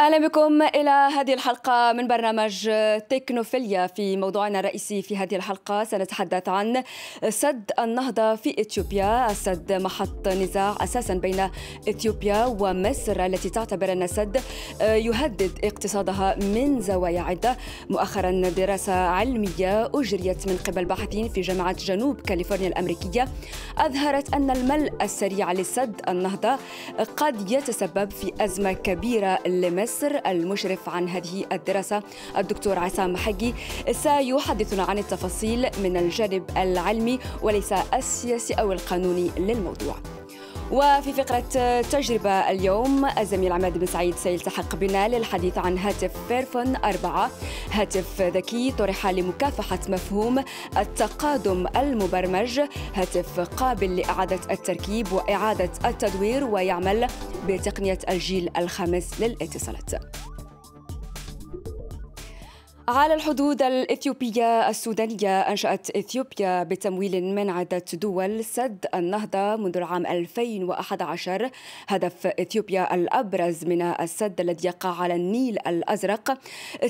أهلا بكم إلى هذه الحلقة من برنامج تكنوفيليا في موضوعنا الرئيسي في هذه الحلقة. سنتحدث عن سد النهضة في إثيوبيا، السد محط نزاع أساسا بين إثيوبيا ومصر التي تعتبر أن السد يهدد اقتصادها من زوايا عده، مؤخرا دراسة علمية أجريت من قبل باحثين في جامعة جنوب كاليفورنيا الأمريكية أظهرت أن الملء السريع لسد النهضة قد يتسبب في أزمة كبيرة لمصر. مصر المشرف عن هذه الدراسة الدكتور عصام حقي. سيحدثنا عن التفاصيل من الجانب العلمي وليس السياسي أو القانوني للموضوع. وفي فقرة تجربة اليوم الزميل عماد بن سعيد سيلتحق بنا للحديث عن هاتف فيرفون أربعة. هاتف ذكي طرح لمكافحة مفهوم التقادم المبرمج. هاتف قابل لإعادة التركيب وإعادة التدوير ويعمل بتقنية الجيل الخامس للاتصالات. على الحدود الإثيوبية السودانية أنشأت إثيوبيا بتمويل من عدة دول سد النهضة منذ العام 2011 هدف إثيوبيا الأبرز من السد الذي يقع على النيل الأزرق.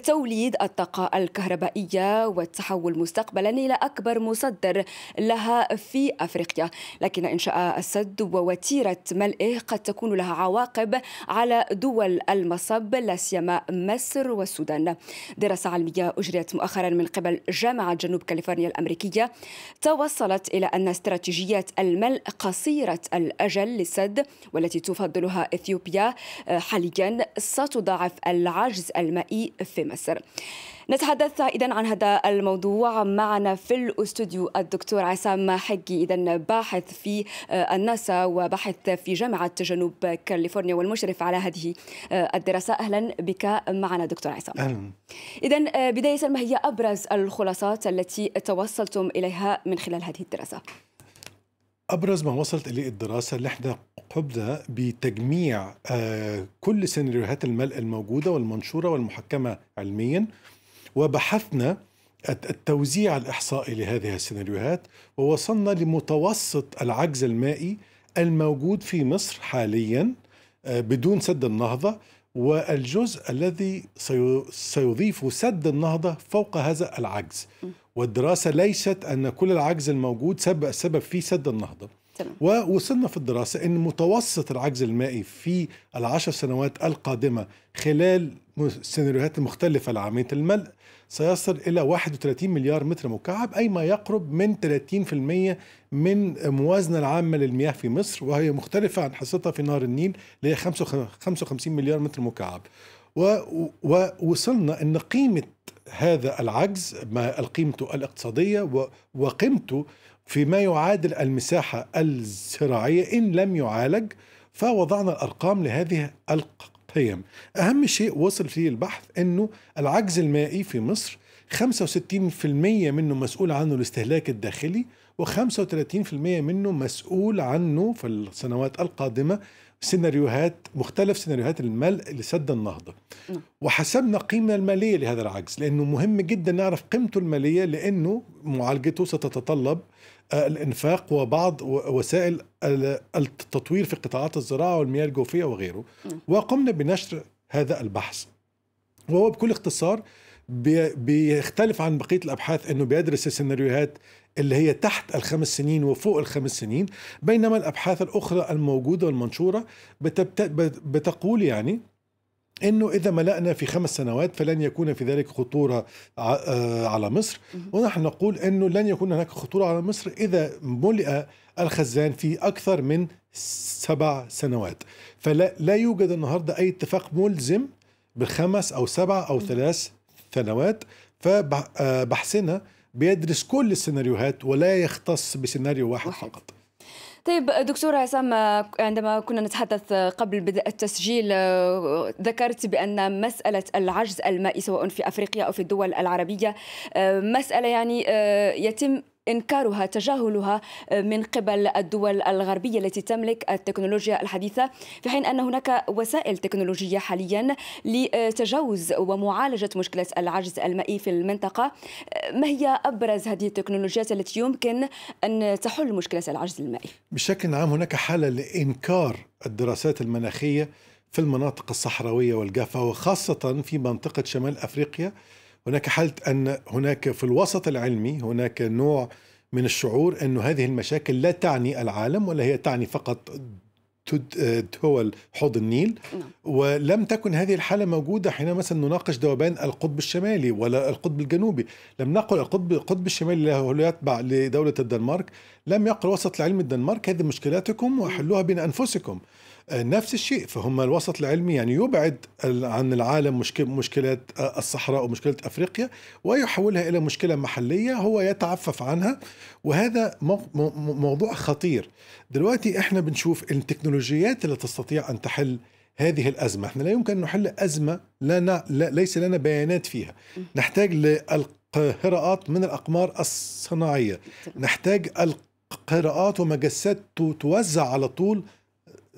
توليد الطاقة الكهربائية والتحول مستقبلا إلى أكبر مصدر لها في أفريقيا. لكن إنشاء السد ووتيرة ملئه قد تكون لها عواقب على دول المصب لا سيما مصر والسودان. دراسة علمية علمية أجريت مؤخرا من قبل جامعة جنوب كاليفورنيا الأمريكية. توصلت إلى أن استراتيجيات الملء قصيرة الأجل للسد والتي تفضلها إثيوبيا حاليا ستضاعف العجز المائي في مصر. نتحدث إذا عن هذا الموضوع معنا في الأستوديو الدكتور عصام حقي إذا باحث في الناسا وباحث في جامعة جنوب كاليفورنيا والمشرف على هذه الدراسة. أهلا بك معنا دكتور عصام. أهلا. إذا بداية ما هي أبرز الخلاصات التي توصلتم إليها من خلال هذه الدراسة؟ أبرز ما وصلت إليه الدراسة اللي إحنا قمنا بتجميع كل سيناريوهات الملء الموجودة والمنشورة والمحكمة علميا. وبحثنا التوزيع الإحصائي لهذه السيناريوهات ووصلنا لمتوسط العجز المائي الموجود في مصر حاليا بدون سد النهضة والجزء الذي سيضيف سد النهضة فوق هذا العجز. والدراسة ليست أن كل العجز الموجود سبب السبب في سد النهضة. ووصلنا في الدراسة أن متوسط العجز المائي في العشر سنوات القادمة خلال السيناريوهات المختلفة لعملية الملء سيصل إلى 31 مليار متر مكعب أي ما يقرب من 30% من الموازنة العامة للمياه في مصر وهي مختلفة عن حصتها في نهر النيل اللي هي 55 مليار متر مكعب. ووصلنا أن قيمة هذا العجز ما قيمته الاقتصادية وقيمته فيما يعادل المساحة الزراعية إن لم يعالج فوضعنا الأرقام لهذه القيم أهم شيء وصل فيه البحث أنه العجز المائي في مصر 65% منه مسؤول عنه الاستهلاك الداخلي و35% منه مسؤول عنه في السنوات القادمة سيناريوهات مختلف سيناريوهات الملء لسد النهضة. وحسبنا قيمة المالية لهذا العجز لأنه مهم جدا نعرف قيمته المالية لأنه معالجته ستتطلب الإنفاق وبعض وسائل التطوير في قطاعات الزراعة والمياه الجوفية وغيره. وقمنا بنشر هذا البحث. وهو بكل اختصار بيختلف عن بقية الأبحاث إنه بيدرس السيناريوهات اللي هي تحت الخمس سنين وفوق الخمس سنين بينما الأبحاث الأخرى الموجودة والمنشورة بتقول يعني إنه إذا ملأنا في خمس سنوات فلن يكون في ذلك خطورة على مصر. ونحن نقول إنه لن يكون هناك خطورة على مصر إذا ملئ الخزان في أكثر من سبع سنوات. فلا لا يوجد النهارده أي اتفاق ملزم بالخمس أو سبع أو ثلاث سنوات فبحثنا بيدرس كل السيناريوهات ولا يختص بسيناريو واحد, واحد. فقط طيب دكتور عصام عندما كنا نتحدث قبل بدء التسجيل ذكرت بأن مسألة العجز المائي سواء في أفريقيا أو في الدول العربية مسألة يعني يتم إنكارها تجاهلها من قبل الدول الغربية التي تملك التكنولوجيا الحديثة في حين أن هناك وسائل تكنولوجية حاليا لتجاوز ومعالجة مشكلة العجز المائي في المنطقة. ما هي أبرز هذه التكنولوجيات التي يمكن أن تحل مشكلة العجز المائي؟ بشكل عام هناك حالة لإنكار الدراسات المناخية في المناطق الصحراوية والجافة وخاصة في منطقة شمال أفريقيا. هناك حالة أن هناك في الوسط العلمي هناك نوع من الشعور أن هذه المشاكل لا تعني العالم ولا هي تعني فقط دول حوض النيل. نعم. ولم تكن هذه الحالة موجودة حين مثلا نناقش ذوبان القطب الشمالي ولا القطب الجنوبي. لم نقل القطب القطب الشمالي له يتبع لدولة الدنمارك. لم يقل وسط العلم الدنمارك هذه مشكلاتكم وحلوها بين أنفسكم. نفس الشيء. فهم الوسط العلمي يعني يبعد عن العالم مشكل مشكلات الصحراء ومشكلة أفريقيا ويحولها إلى مشكلة محلية هو يتعفف عنها وهذا موضوع خطير. دلوقتي إحنا بنشوف التكنولوجيات اللي تستطيع أن تحل هذه الأزمة. إحنا لا يمكن أن نحل أزمة لا, لا ليس لنا بيانات فيها. نحتاج للقراءات من الأقمار الصناعية. نحتاج القراءات ومجسات توزع على طول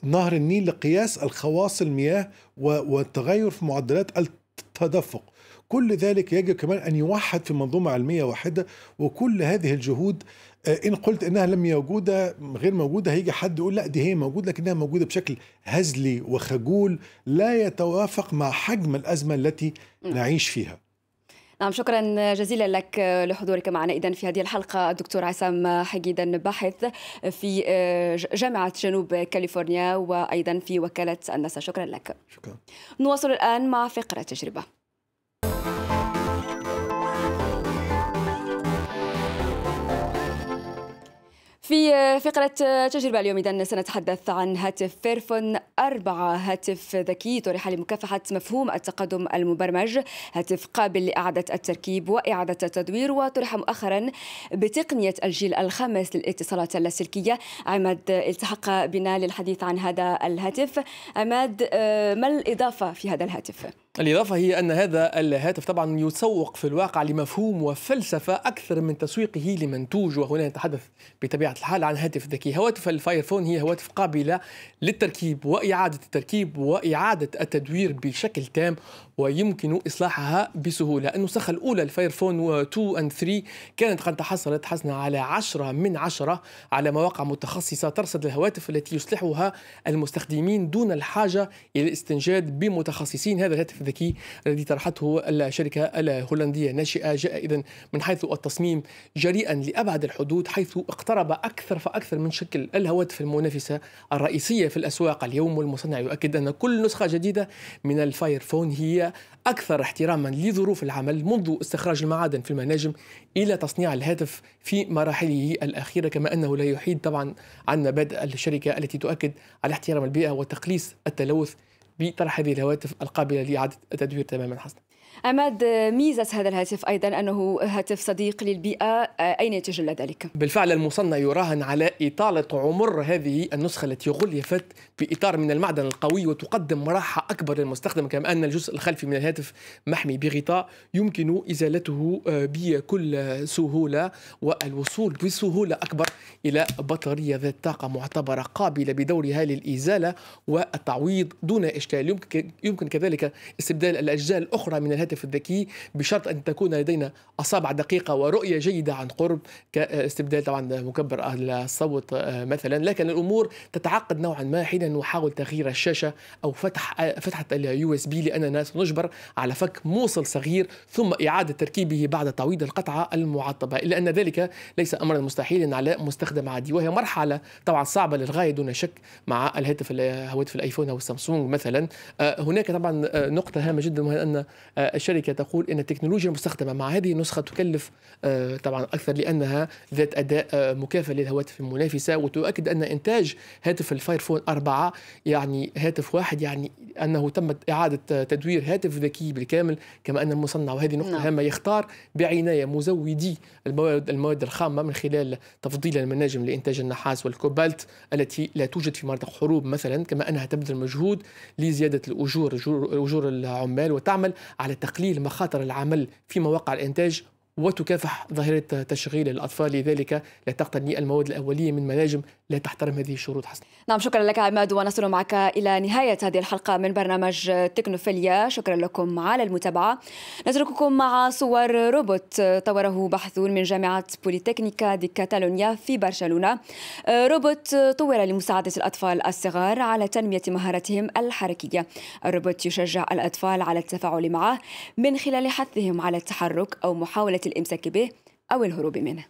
نهر النيل لقياس الخواص المياه والتغير في معدلات التدفق. كل ذلك يجب كمان أن يوحد في منظومة علمية واحدة وكل هذه الجهود آه، إن قلت إنها لم موجودة غير موجودة هيجي حد يقول لا دي هي موجودة لكنها موجودة بشكل هزلي وخجول لا يتوافق مع حجم الأزمة التي نعيش فيها. نعم شكرا جزيلا لك لحضورك معنا. اذا في هذه الحلقة الدكتور عسام حقيدا باحث في جامعة جنوب كاليفورنيا وأيضا في وكالة الناسا شكرا لك. شكرا. نواصل الآن مع فقرة تجربة. في فقرة تجربة اليوم. إذا سنتحدث عن هاتف فيرفون أربعة هاتف ذكي طرح لمكافحة مفهوم التقدم المبرمج هاتف قابل لإعادة التركيب وإعادة التدوير وطرح مؤخرا بتقنية الجيل الخامس للاتصالات اللاسلكية. عماد التحق بنا للحديث عن هذا الهاتف. عماد آه، ما الإضافة في هذا الهاتف؟ الإضافة هي أن هذا الهاتف طبعا يسوق في الواقع لمفهوم وفلسفة أكثر من تسويقه لمنتوج وهنا نتحدث بطبيعة الحال عن هاتف ذكي. هواتف ال Fairphone هي هواتف قابلة للتركيب وإعادة التركيب وإعادة التدوير بشكل تام ويمكن إصلاحها بسهولة. النسخة الأولى الفايرفون 2 and 3 كانت قد تحصلت حسنا على 10 من 10 على مواقع متخصصة ترصد الهواتف التي يصلحها المستخدمين دون الحاجة إلى الاستنجاد بمتخصصين. هذا الهاتف الذكي الذي طرحته الشركة الهولندية الناشئة جاء إذا من حيث التصميم جريئا لأبعد الحدود حيث اقترب أكثر فأكثر من شكل الهواتف المنافسة الرئيسية في الأسواق. اليوم والمصنع يؤكد أن كل نسخة جديدة من الفايرفون هي أكثر احتراما لظروف العمل منذ استخراج المعادن في المناجم إلى تصنيع الهاتف في مراحله الأخيرة كما أنه لا يحيد طبعا عن مبادئ الشركة التي تؤكد على احترام البيئة وتقليص التلوث بطرح هذه الهواتف القابلة لإعادة التدوير تماما حسنا. عماد ميزة هذا الهاتف أيضا أنه هاتف صديق للبيئة أين يتجلى ذلك؟ بالفعل المصنع يراهن على إطالة عمر هذه النسخة التي غلفت بإطار من المعدن القوي وتقدم راحة أكبر للمستخدم كما أن الجزء الخلفي من الهاتف محمي بغطاء يمكن إزالته آه، بكل سهولة والوصول بسهولة أكبر إلى بطارية ذات طاقة معتبرة قابلة بدورها للإزالة والتعويض دون إشكال يمكن, كذلك استبدال الأجزاء الأخرى من الهاتف الذكي بشرط أن تكون لدينا أصابع دقيقة ورؤية جيدة عن قرب كاستبدال طبعا مكبر الصوت آه، مثلا. لكن الأمور تتعقد نوعا ما حين نحاول تغيير الشاشة أو فتح فتحة ال USB لأننا سنجبر على فك موصل صغير ثم إعادة تركيبه بعد تعويض القطعة المعطبة. إلا أن ذلك ليس أمرا مستحيلا على مستخدم عادي. وهي مرحلة طبعا صعبة للغاية دون شك مع الهاتف هواتف ال iPhone أو السامسونج مثلا. آه، هناك طبعا آه، نقطة هامة جدا وهي أن الشركة تقول أن التكنولوجيا المستخدمة مع هذه النسخة تكلف آه، طبعا أكثر لأنها ذات أداء آه، مكافئ للهواتف المنافسة وتؤكد أن إنتاج هاتف الفايرفون 4 يعني هاتف واحد يعني أنه تمت إعادة تدوير هاتف ذكي بالكامل كما أن المصنع وهذه نقطة نعم. هامة يختار بعناية مزودي المواد المواد الخامة من خلال تفضيل المناجم لإنتاج النحاس والكوبالت التي لا توجد في مناطق حروب مثلا كما أنها تبذل مجهود لزيادة الأجور أجور العمال وتعمل على تقليل مخاطر العمل في مواقع الإنتاج وتكافح ظاهرة تشغيل الأطفال. لذلك لا تقتني المواد الأولية من مناجم لا تحترم هذه الشروط. حسن. نعم شكرا لك عماد ونصل معك إلى نهاية هذه الحلقة من برنامج تكنوفيليا. شكرا لكم على المتابعة. نترككم مع صور روبوت. طوره باحثون من جامعة بوليتكنيكا دي كاتالونيا في برشلونة. روبوت طور لمساعدة الأطفال الصغار على تنمية مهاراتهم الحركية. الروبوت يشجع الأطفال على التفاعل معه من خلال حثهم على التحرك أو محاولة الإمساك به أو الهروب منه.